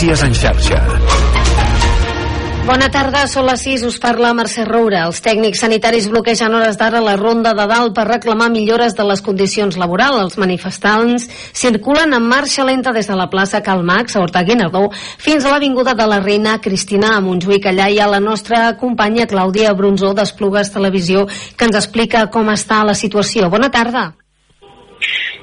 Notícies en xarxa. Bona tarda, són les 6, us parla Mercè Roura. Els tècnics sanitaris bloquegen hores d'ara la ronda de dalt per reclamar millores de les condicions laborals. Els manifestants circulen en marxa lenta des de la plaça Calmax, a Horta Guinardó, fins a l'Avinguda de la Reina Cristina a Montjuïc. Allà hi ha la nostra companya Clàudia Bronzó d'Esplugues Televisió que ens explica com està la situació. Bona tarda.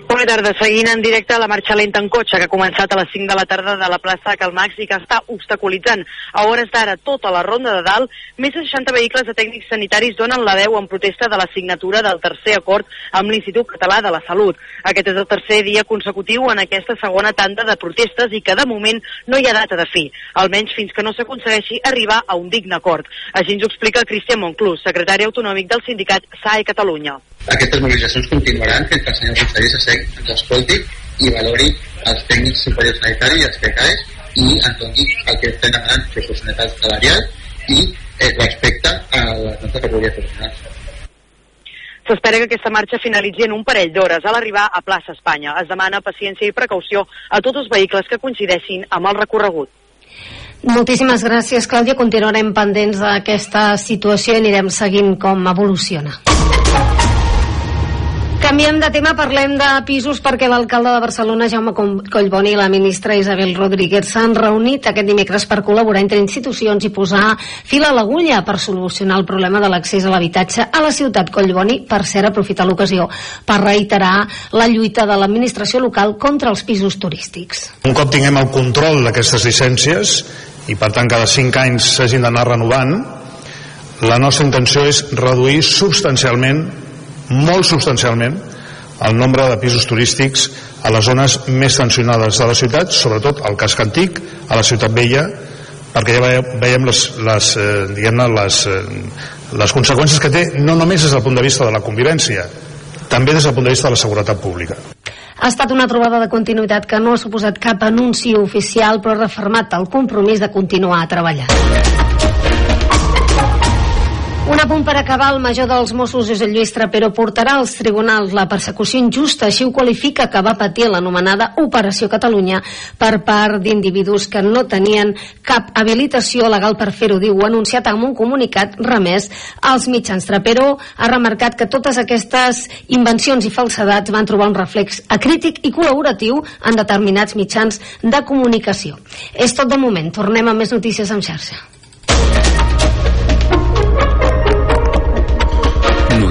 Bona tarda. Seguint en directe la marxa lenta en cotxe que ha començat a les 5 de la tarda de la plaça Calmax i que està obstaculitzant a hores d'ara tota la ronda de dalt. Més de 60 vehicles de tècnics sanitaris donen la veu en protesta de la signatura del tercer acord amb l'Institut Català de la Salut. Aquest és el tercer dia consecutiu en aquesta segona tanda de protestes i que de moment no hi ha data de fi, almenys fins que no s'aconsegueixi arribar a un digne acord. Així ens ho explica Cristian Monclús, secretari autonòmic del sindicat SAE Catalunya. Aquestes mobilitzacions continuaran fins que el senyor conseller Sassec ens escolti i valori els tècnics superiors sanitaris i els PCAES i ens doni el que estem demanant proporcionalitat salarial i eh, respecte a les nostres categories professionals. S'espera que aquesta marxa finalitzi en un parell d'hores a l'arribar a plaça Espanya. Es demana paciència i precaució a tots els vehicles que coincideixin amb el recorregut. Moltíssimes gràcies, Clàudia. Continuarem pendents d'aquesta situació i anirem seguint com evoluciona. Canviem de tema, parlem de pisos perquè l'alcalde de Barcelona, Jaume Collboni, i la ministra Isabel Rodríguez s'han reunit aquest dimecres per col·laborar entre institucions i posar fil a l'agulla per solucionar el problema de l'accés a l'habitatge a la ciutat. Collboni, per cert, aprofita l'ocasió per reiterar la lluita de l'administració local contra els pisos turístics. Un cop tinguem el control d'aquestes llicències i per tant cada 5 anys s'hagin d'anar renovant, la nostra intenció és reduir substancialment molt substancialment el nombre de pisos turístics a les zones més tensionades de la ciutat, sobretot al casc antic, a la ciutat vella, perquè ja veiem les, les, eh, les, eh, les conseqüències que té no només des del punt de vista de la convivència, també des del punt de vista de la seguretat pública. Ha estat una trobada de continuïtat que no ha suposat cap anunci oficial, però ha refermat el compromís de continuar a treballar. Un apunt per acabar, el major dels Mossos, Josep Lluís Trapero, portarà als tribunals la persecució injusta, així ho qualifica que va patir l'anomenada Operació Catalunya per part d'individus que no tenien cap habilitació legal per fer-ho, diu, anunciat amb un comunicat remès als mitjans. Trapero ha remarcat que totes aquestes invencions i falsedats van trobar un reflex acrític i col·laboratiu en determinats mitjans de comunicació. És tot de moment. Tornem a més notícies en xarxa.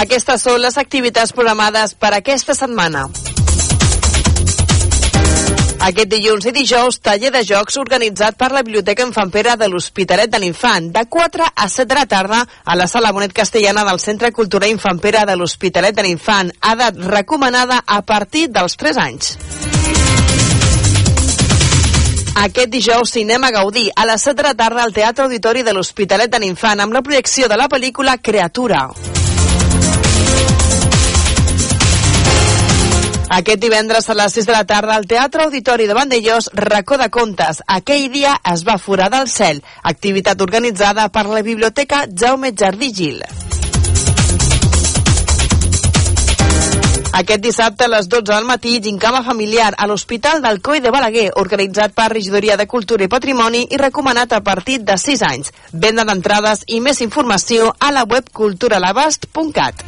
Aquestes són les activitats programades per aquesta setmana. Aquest dilluns i dijous, taller de jocs organitzat per la Biblioteca Infanpera de l'Hospitalet de l'Infant, de 4 a 7 de la tarda a la Sala Bonet Castellana del Centre Cultural Infanpera de l'Hospitalet de l'Infant, edat recomanada a partir dels 3 anys. Aquest dijous, Cinema Gaudí, a les 7 de la tarda al Teatre Auditori de l'Hospitalet de l'Infant amb la projecció de la pel·lícula Creatura. Aquest divendres a les 6 de la tarda al Teatre Auditori de Vandellós, racó de contes. Aquell dia es va foradar el cel, activitat organitzada per la Biblioteca Jaume Jardí Gil. Aquest dissabte a les 12 del matí, gincama familiar a l'Hospital del Coi de Balaguer, organitzat per Regidoria de Cultura i Patrimoni i recomanat a partir de 6 anys. Venda d'entrades i més informació a la web culturalabast.cat.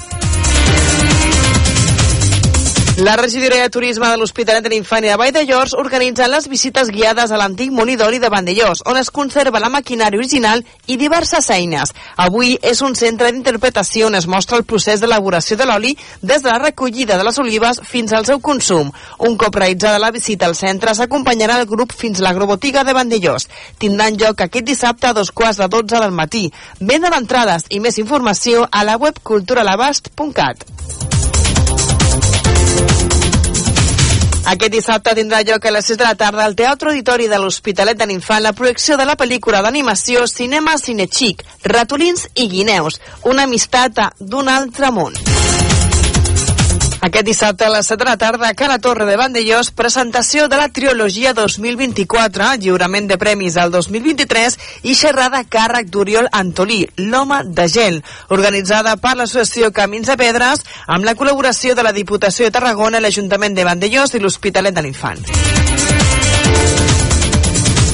La regidoria de turisme de l'Hospitalet de l'Infant i de Vall de Llors organitzen les visites guiades a l'antic molí d'oli de Vandellós, on es conserva la maquinària original i diverses eines. Avui és un centre d'interpretació on es mostra el procés d'elaboració de l'oli des de la recollida de les olives fins al seu consum. Un cop realitzada la visita al centre, s'acompanyarà el grup fins a l'agrobotiga de Vandellós. Tindran lloc aquest dissabte a dos quarts de dotze del matí. Venda d'entrades i més informació a la web culturalabast.cat. Aquest dissabte tindrà lloc a les 6 de la tarda al Teatre Auditori de l'Hospitalet de l'Infant la projecció de la pel·lícula d'animació Cinema Cinechic, Ratolins i Guineus, una amistat d'un altre món. Aquest dissabte a les 7 de la tarda a Cala Torre de Vandellós, presentació de la trilogia 2024, lliurament de premis al 2023 i xerrada a càrrec d'Oriol Antolí, l'home de gel, organitzada per l'associació Camins de Pedres amb la col·laboració de la Diputació de Tarragona, l'Ajuntament de Vandellós i l'Hospitalet de l'Infant.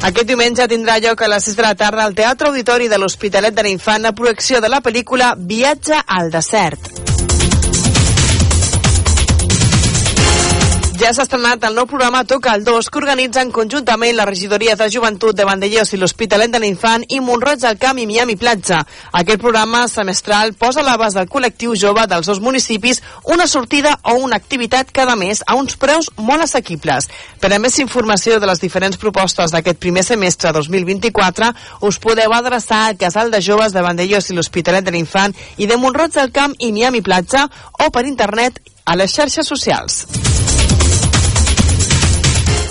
Aquest diumenge tindrà lloc a les 6 de la tarda al Teatre Auditori de l'Hospitalet de l'Infant la projecció de la pel·lícula Viatge al desert. Ja s'ha estrenat el nou programa Toca el 2 que organitzen conjuntament la regidoria de joventut de Vandellós i l'Hospitalet de l'Infant i Montroig del Camp i Miami Platja. Aquest programa semestral posa a l'abast del col·lectiu jove dels dos municipis una sortida o una activitat cada mes a uns preus molt assequibles. Per a més informació de les diferents propostes d'aquest primer semestre 2024 us podeu adreçar al Casal de Joves de Vandellós i l'Hospitalet de l'Infant i de Montroig del Camp i Miami Platja o per internet a les xarxes socials.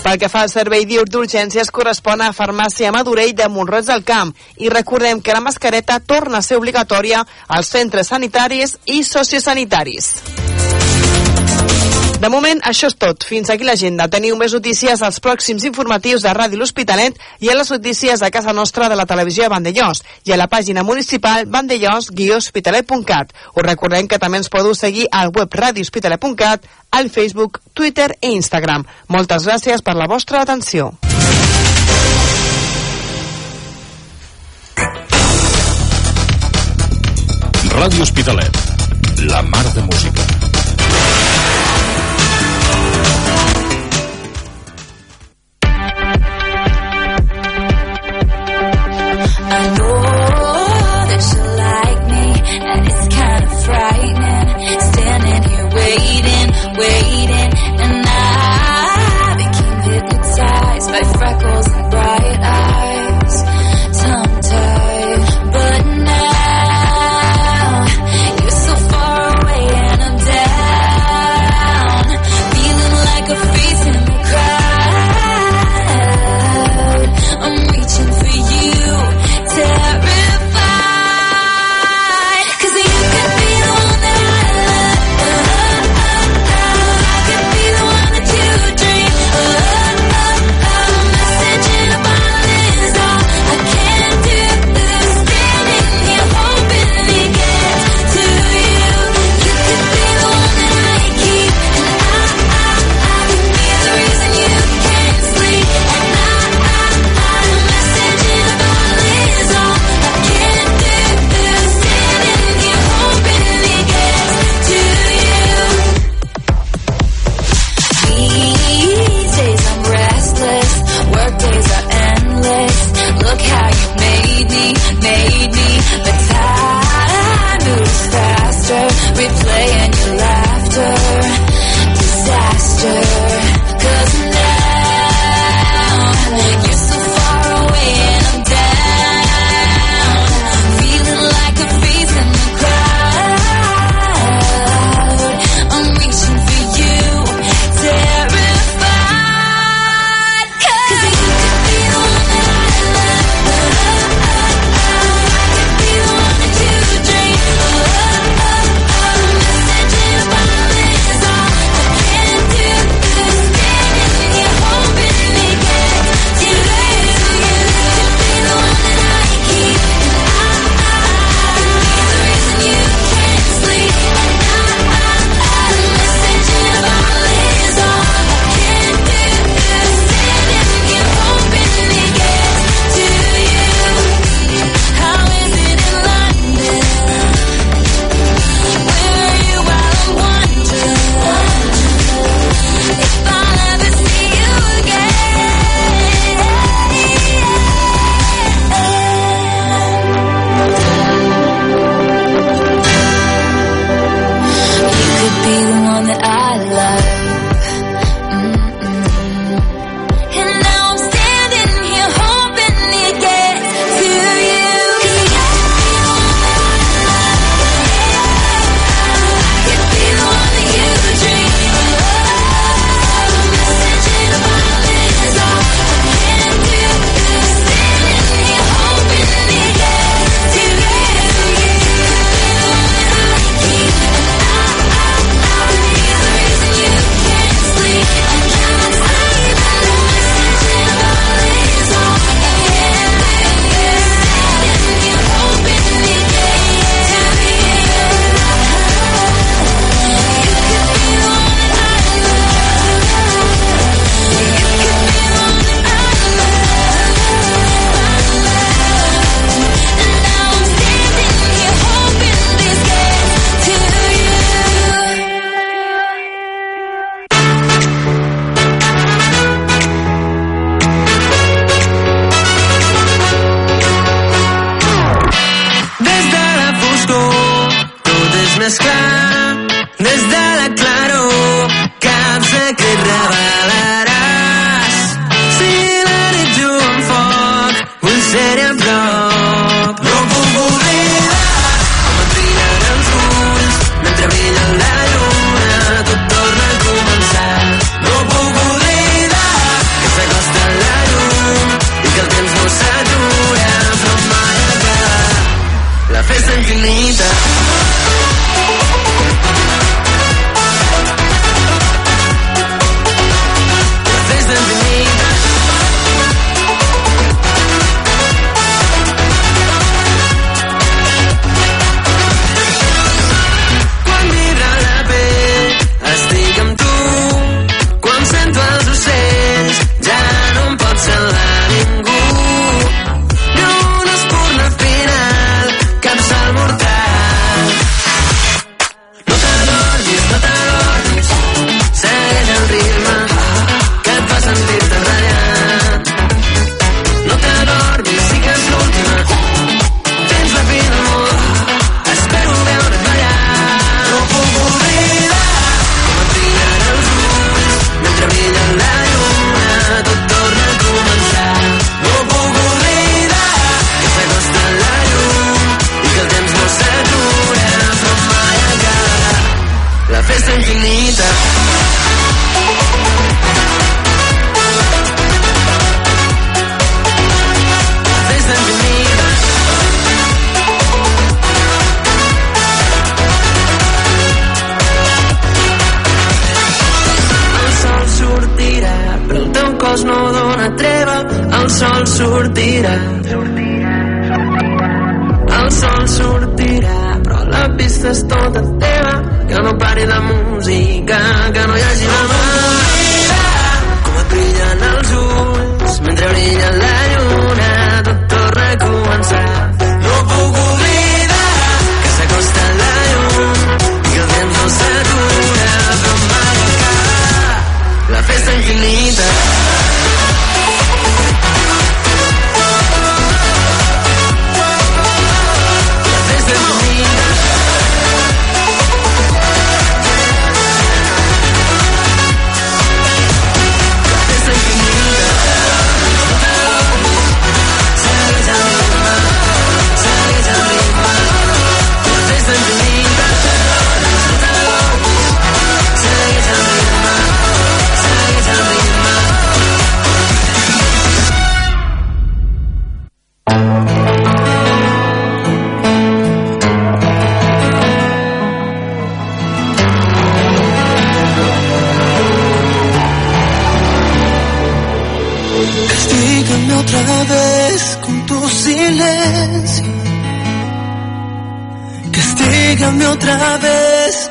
Pel que fa al servei diur d'urgències correspon a Farmàcia Madurell de Montroig del Camp i recordem que la mascareta torna a ser obligatòria als centres sanitaris i sociosanitaris. De moment, això és tot. Fins aquí l'agenda. Teniu més notícies als pròxims informatius de Ràdio L'Hospitalet i a les notícies de casa nostra de la televisió de Vandellós i a la pàgina municipal vandellós-hospitalet.cat. Us recordem que també ens podeu seguir al web radiohospitalet.cat, al Facebook, Twitter i Instagram. Moltes gràcies per la vostra atenció. Ràdio Hospitalet. La mar de música.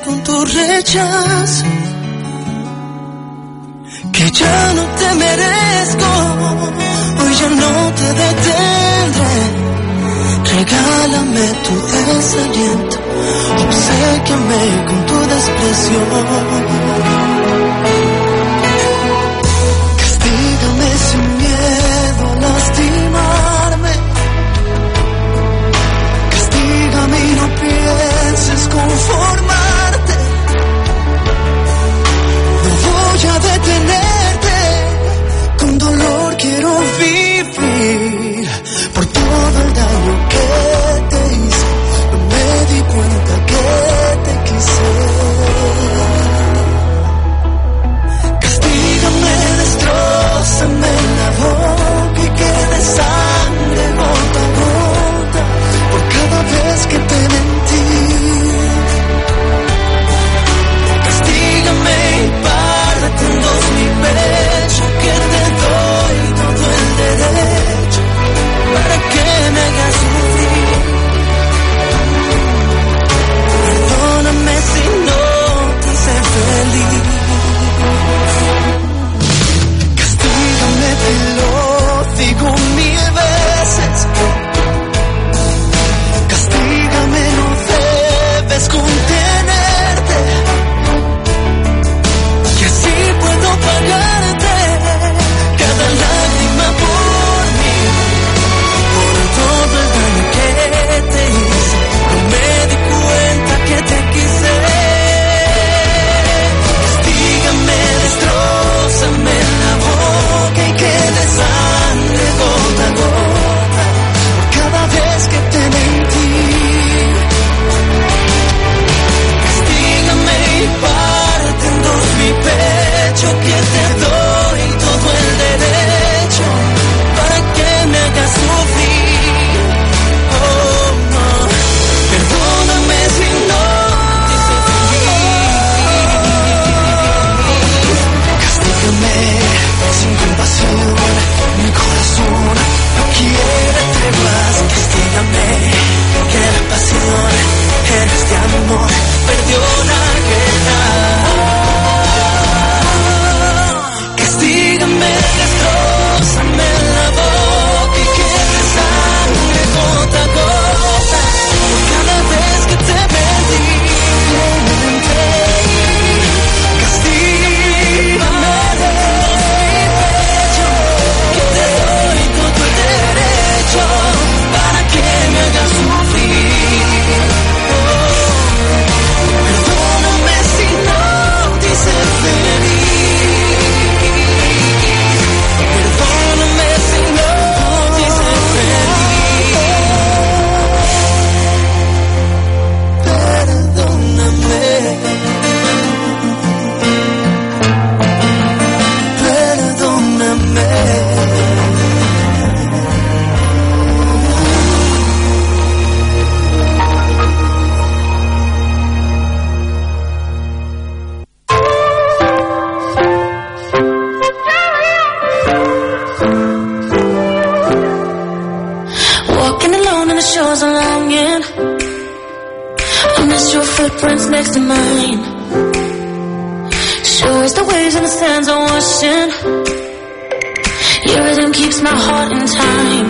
con tu rechazo que ya no te merezco, hoy ya no te detendré. Regálame tu desaliento, obséquiame con tu desprecio. Castígame sin miedo a lastimarme. Castígame y no pienses conformarme. tenerte, con dolor quiero vivir. As the waves and the sands are washing. Your rhythm keeps my heart in time.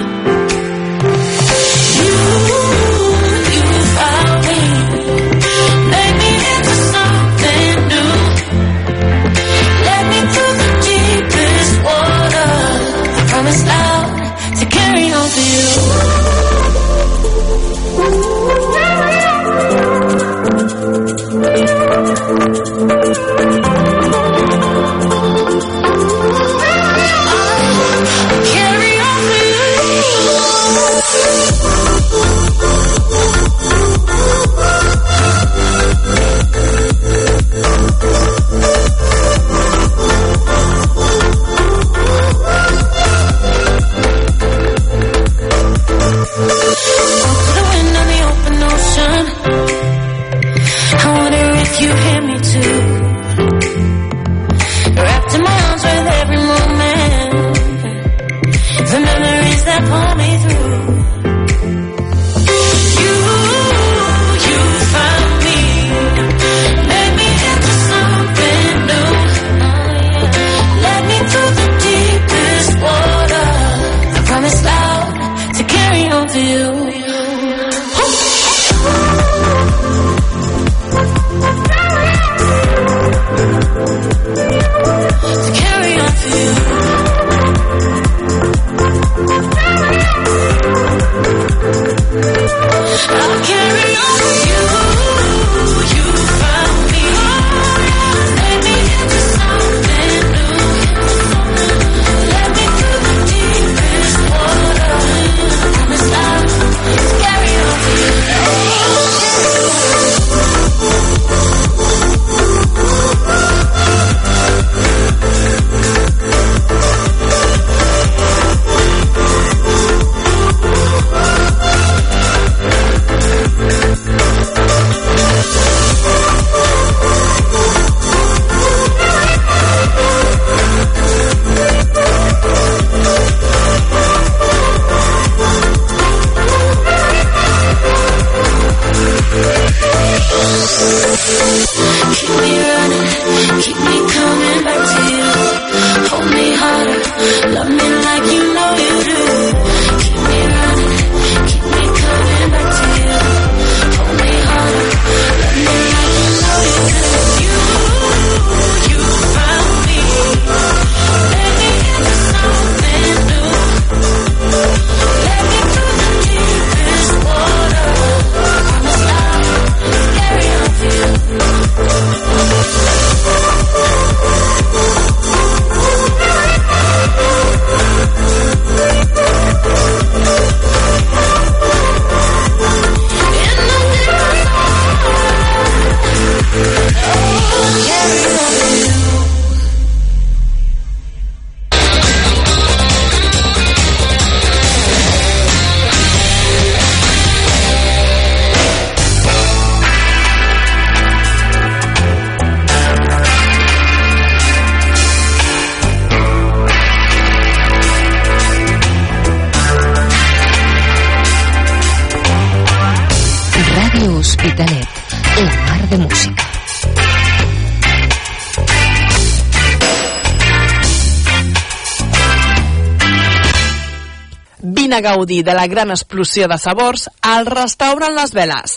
Vine a gaudir de la gran explosió de sabors al restaurant Les Veles.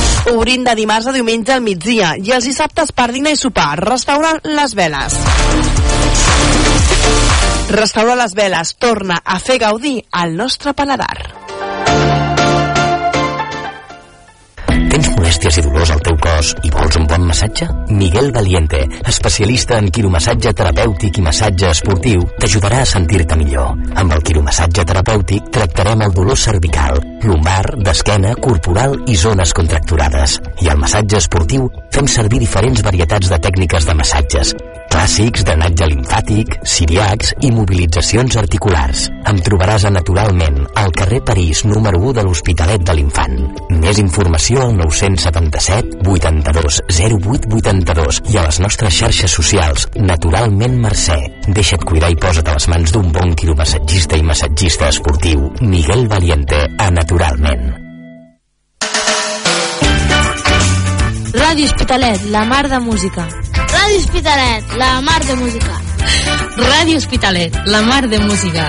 Obrint de dimarts a diumenge al migdia i els dissabtes per dinar i sopar. Restaurant Les Veles. Restaurant Les Veles torna a fer gaudir al nostre paladar. molèsties i dolors al teu cos i vols un bon massatge? Miguel Valiente, especialista en quiromassatge terapèutic i massatge esportiu, t'ajudarà a sentir-te millor. Amb el quiromassatge terapèutic tractarem el dolor cervical, lumbar, d'esquena, corporal i zones contracturades. I al massatge esportiu fem servir diferents varietats de tècniques de massatges, clàssics, drenatge linfàtic, siriacs i mobilitzacions articulars. Em trobaràs a Naturalment, al carrer París, número 1 de l'Hospitalet de l'Infant. Més informació al 900 77 82 08 82 i a les nostres xarxes socials Naturalment Mercè. Deixa't cuidar i posa't a les mans d'un bon quiromassatgista i massatgista esportiu Miguel Valiente a Naturalment. Ràdio Hospitalet, la mar de música. Ràdio Hospitalet, la mar de música. Ràdio Hospitalet, la mar de música.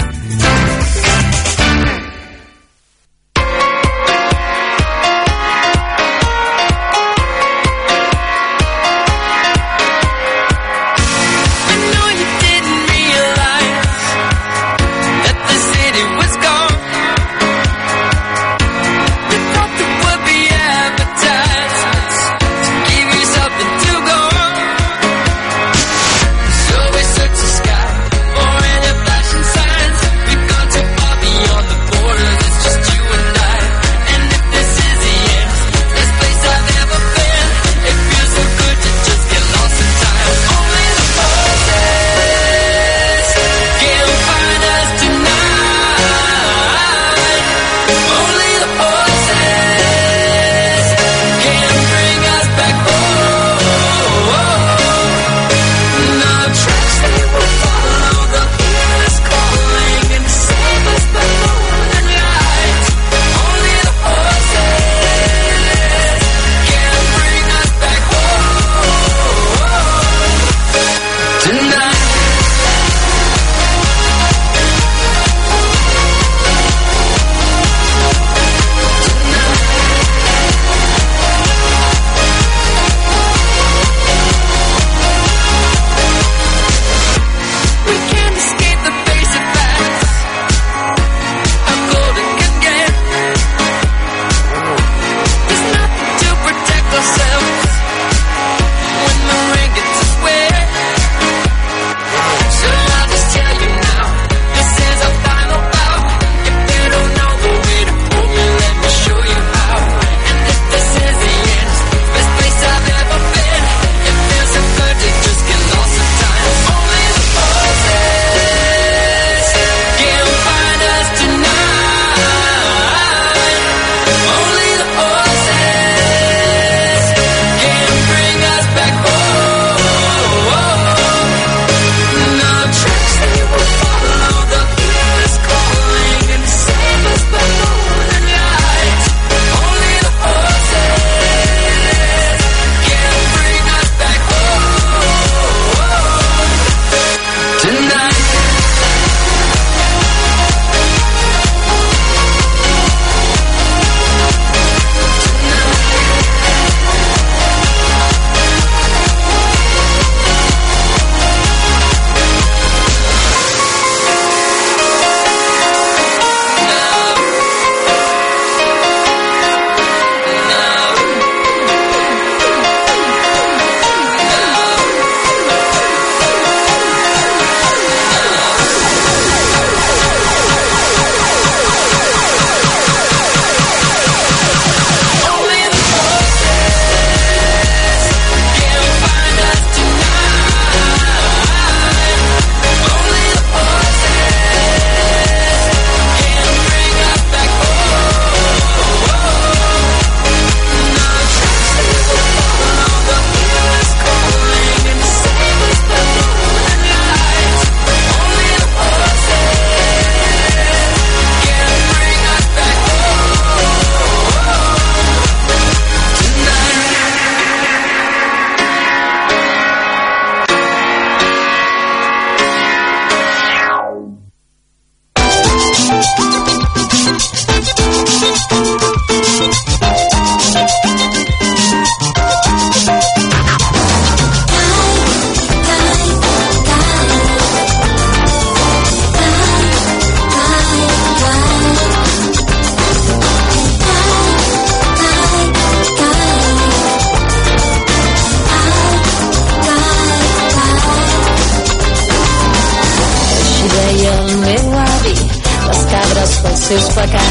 Just like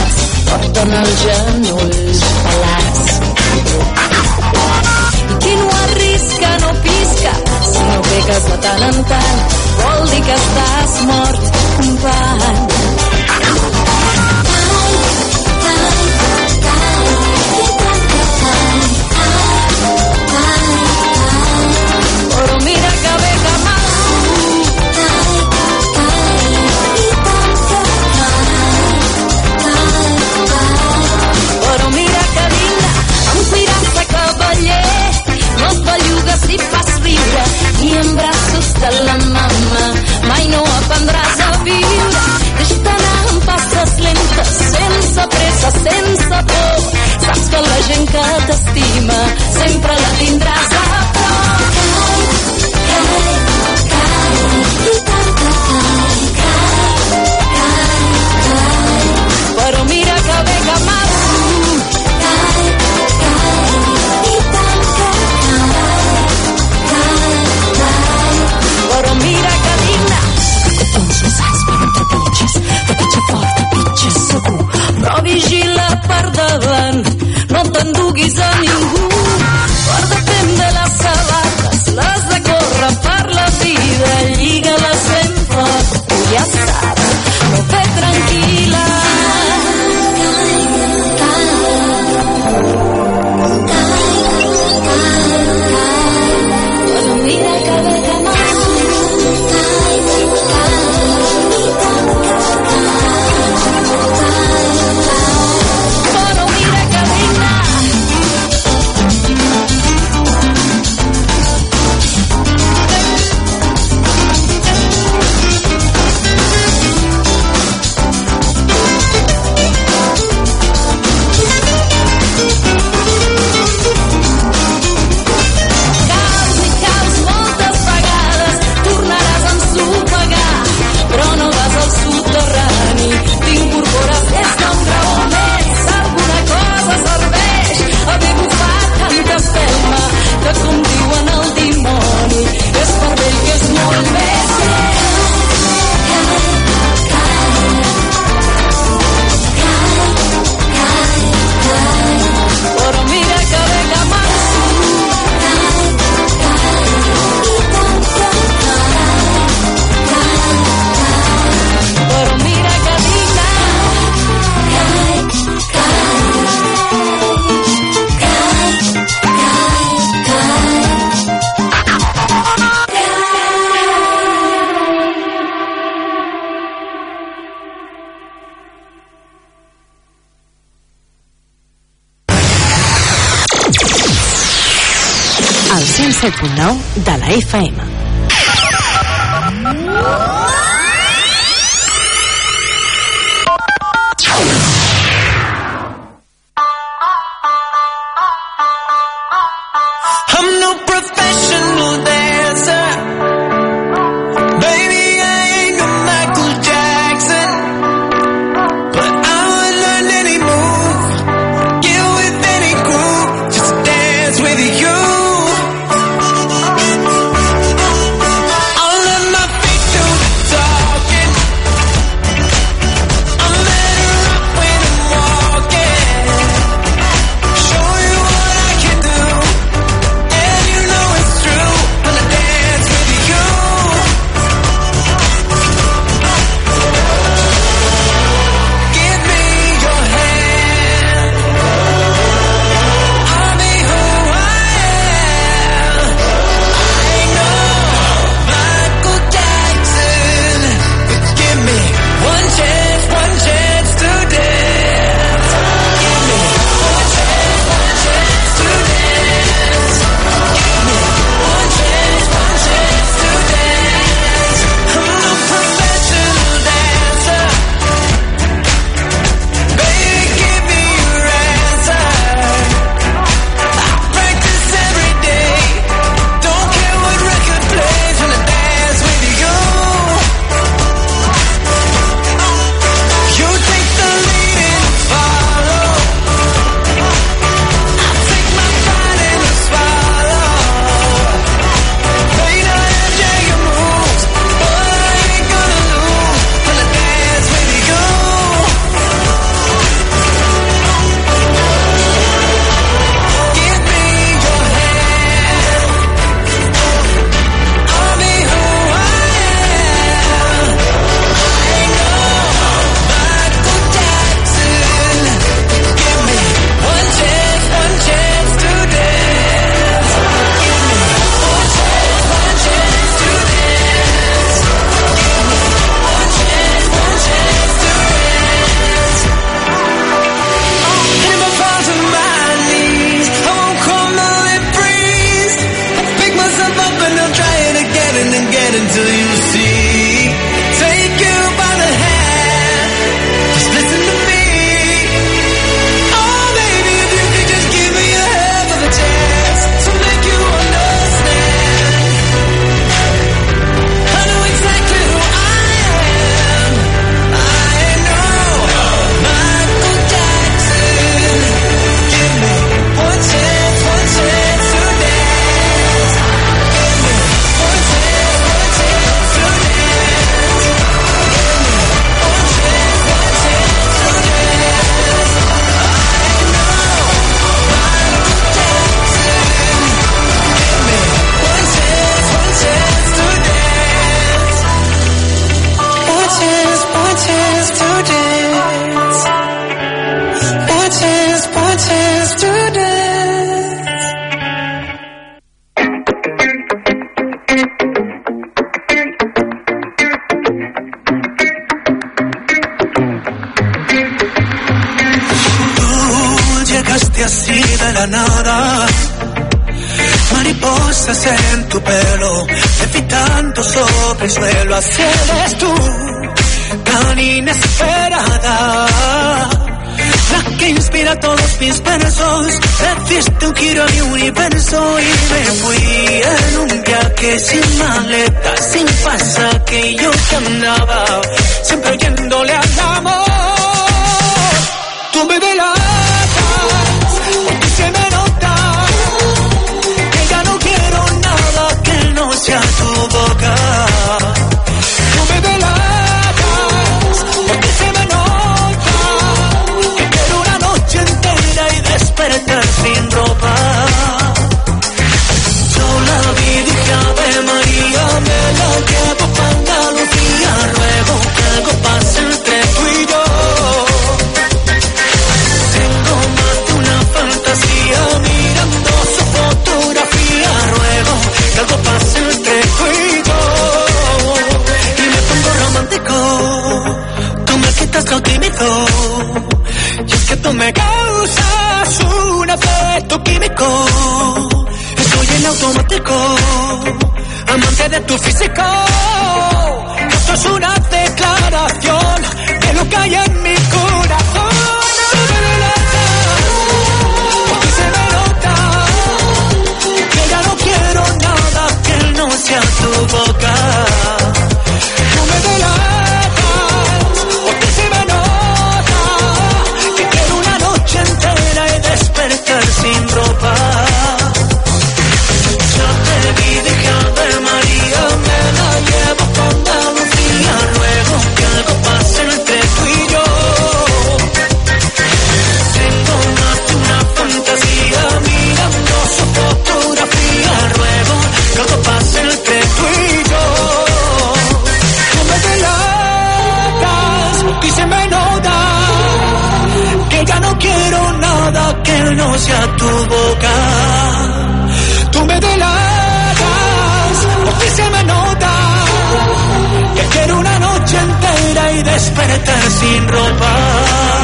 despertar sin ropa.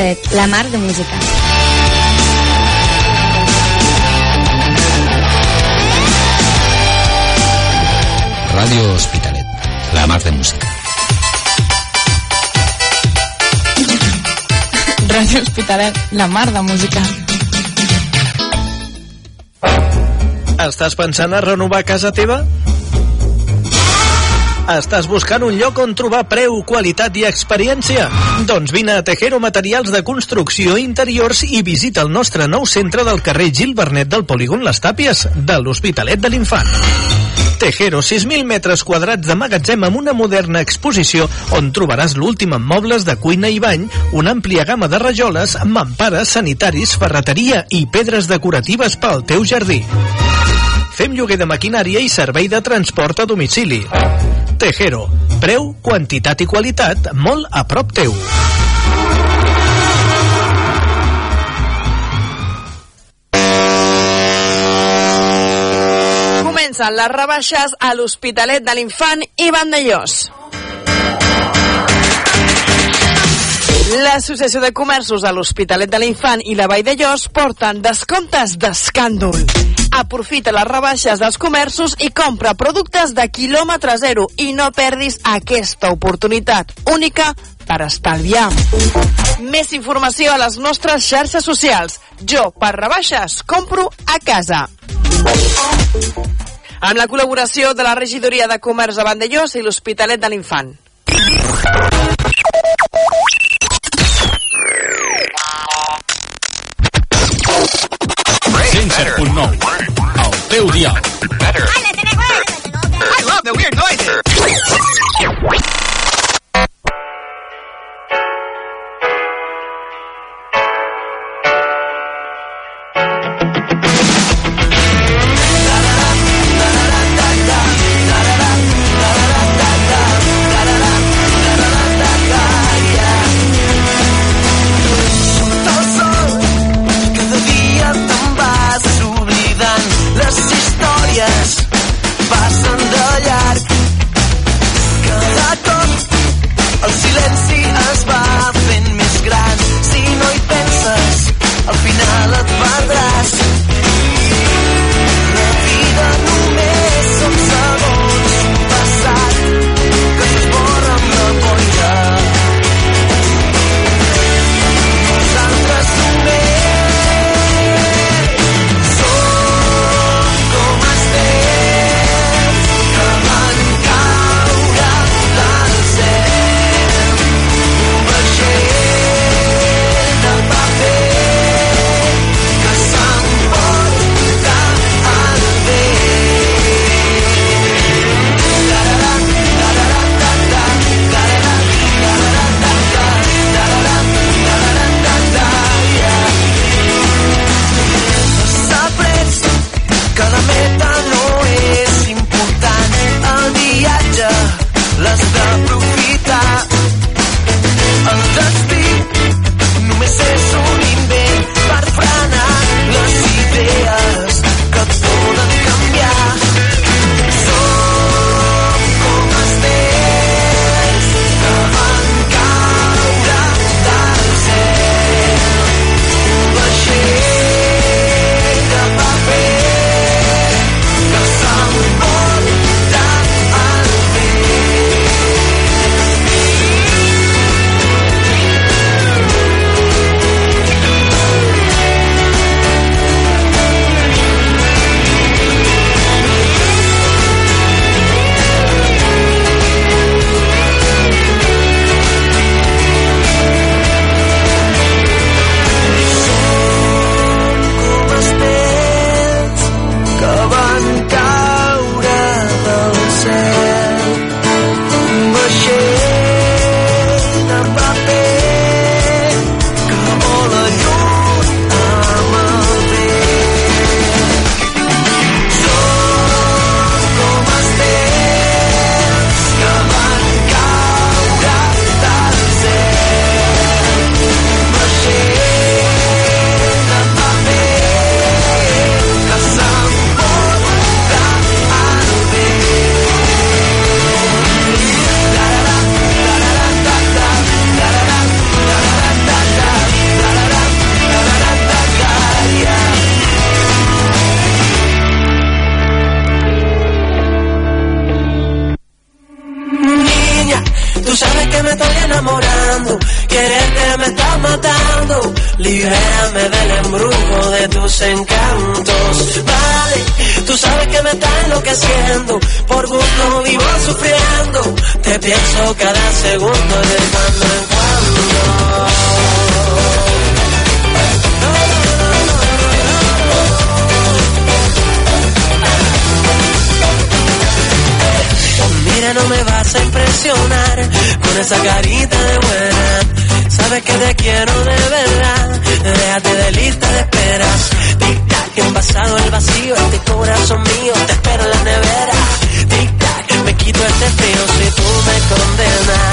Hospitalet, la mar de música. Ràdio Hospitalet, la mar de música. Ràdio Hospitalet, la mar de música. Estàs pensant a renovar casa teva? Estàs buscant un lloc on trobar preu, qualitat i experiència? Doncs vine a Tejero Materials de Construcció Interiors i visita el nostre nou centre del carrer Gil Bernet del Polígon Les Tàpies, de l'Hospitalet de l'Infant. Tejero, 6.000 metres quadrats de magatzem amb una moderna exposició on trobaràs l'últim en mobles de cuina i bany, una àmplia gamma de rajoles, mampares, sanitaris, ferreteria i pedres decoratives pel teu jardí. Fem lloguer de maquinària i servei de transport a domicili. Tejero. Preu, quantitat i qualitat molt a prop teu. Comencen les rebaixes a l'Hospitalet de l'Infant i Vandellós. L'Associació de Comerços de l'Hospitalet de l'Infant i la Vall de Llos porten descomptes d'escàndol. Aprofita les rebaixes dels comerços i compra productes de quilòmetre zero i no perdis aquesta oportunitat única per estalviar. Més informació a les nostres xarxes socials. Jo, per rebaixes, compro a casa. Amb la col·laboració de la Regidoria de Comerç de Vandellós i l'Hospitalet de l'Infant. 107.9. El teu dial. I love the weird noises. Tus encantos. Vale, tú sabes que me está enloqueciendo, por gusto vivo sufriendo. Te pienso cada segundo de cuando en cuando. Mira, no me vas a impresionar con esa carita de buena. Sabes que te quiero de verdad. Déjate de lista de esperas. Tic tac, envasado el vacío. Este corazón mío te espero en la nevera. Tic tac, me quito este frío si tú me condenas.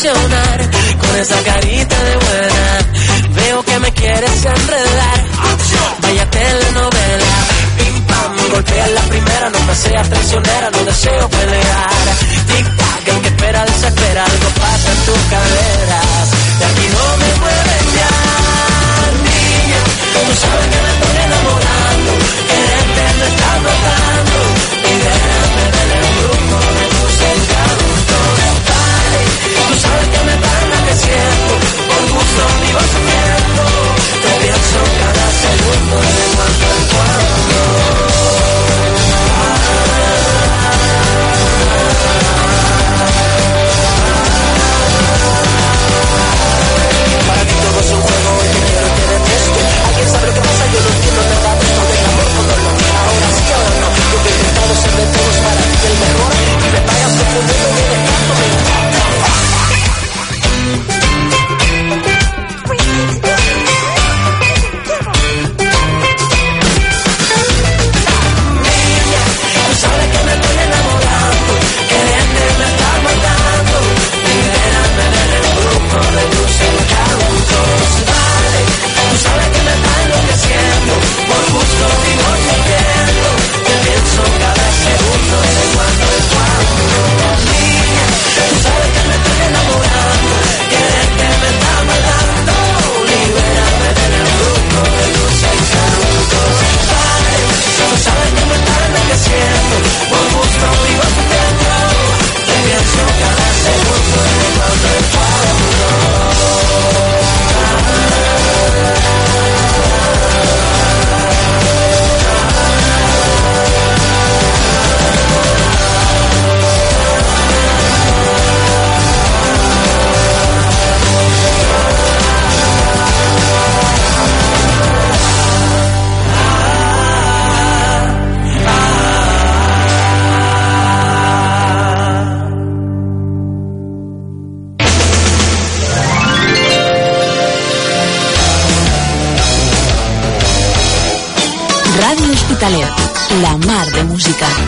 Con esa carita de buena. Veo que me quieres enredar. Vaya telenovela. Pim pam, golpea la primera. No me seas traicionera, no deseo pelear. Tic tac, el que espera desespera. Algo pasa en tus caderas. De música.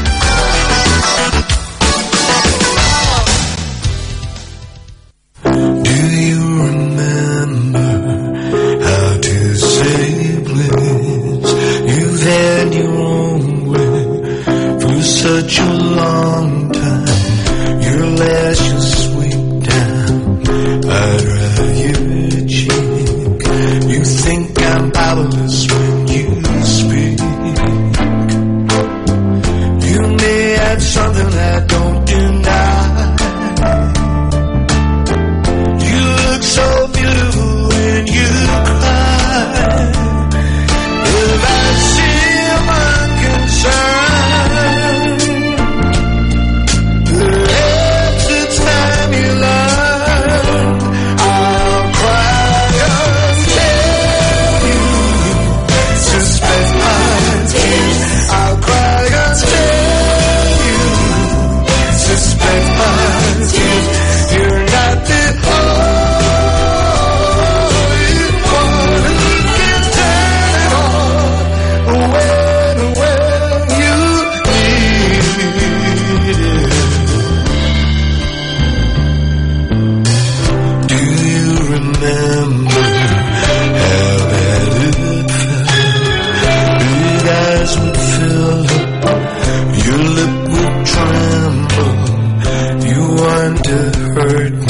To hurt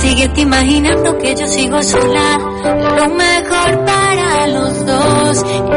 Sigue te imaginando que yo sigo sola, lo mejor para los dos.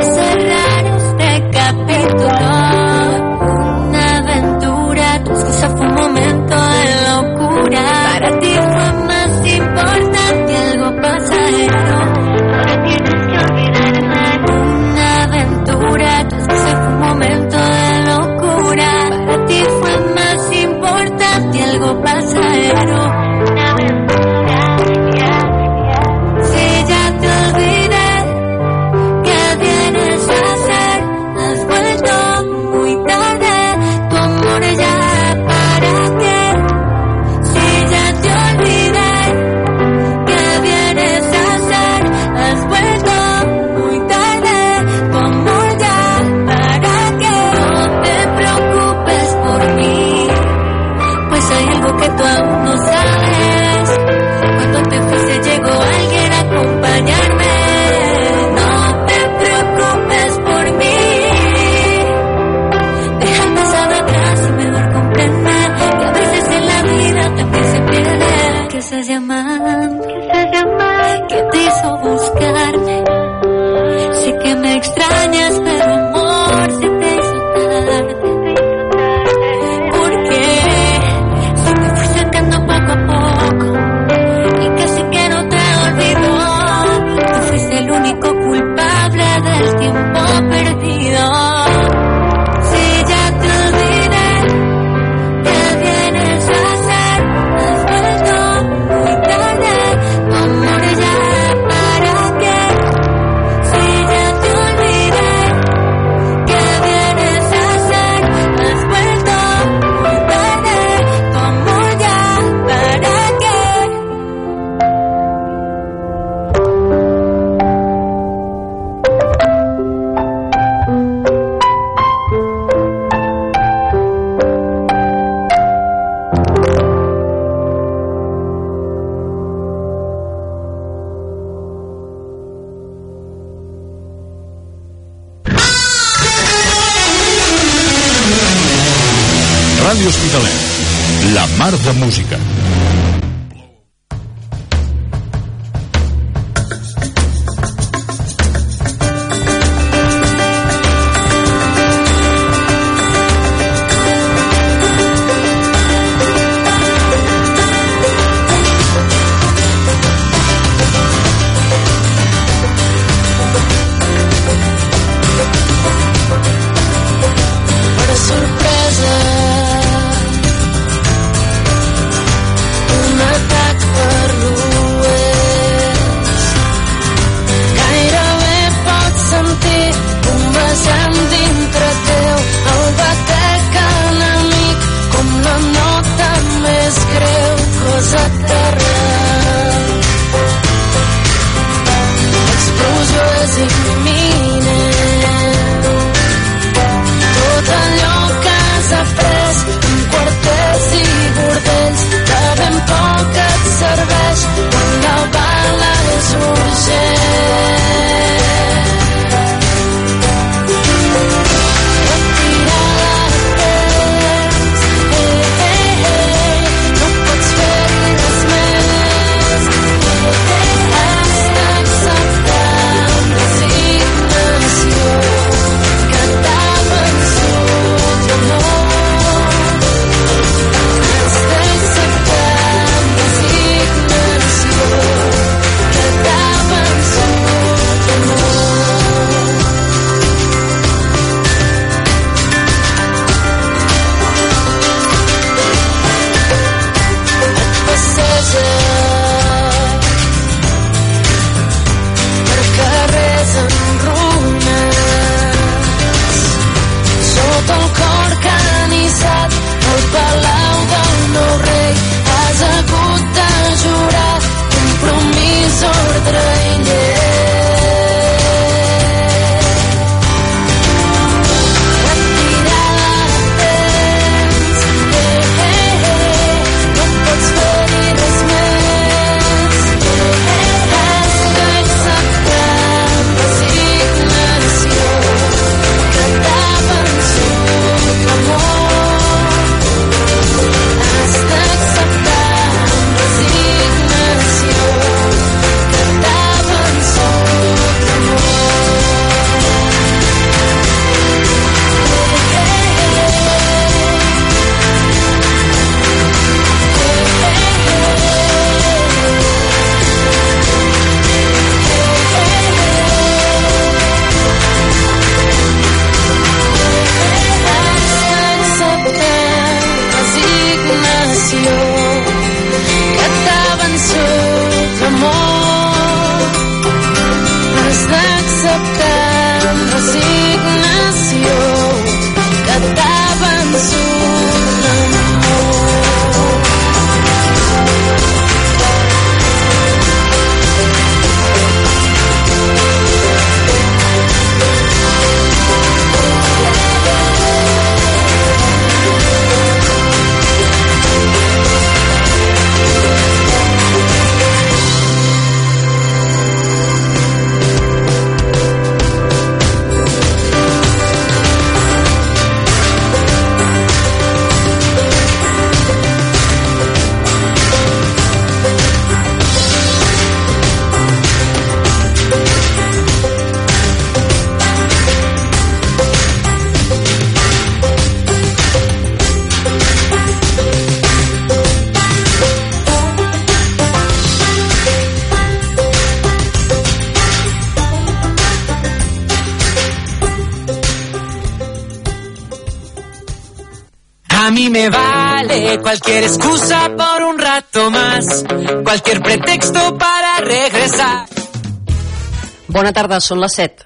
Bona tarda, són les 7.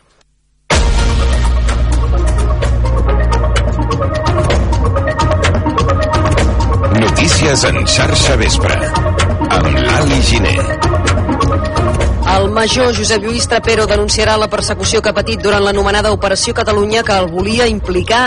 Notícies en xarxa vespre. Amb l'Ali Giner. El major Josep Lluís Trapero denunciarà la persecució que ha patit durant l'anomenada Operació Catalunya que el volia implicar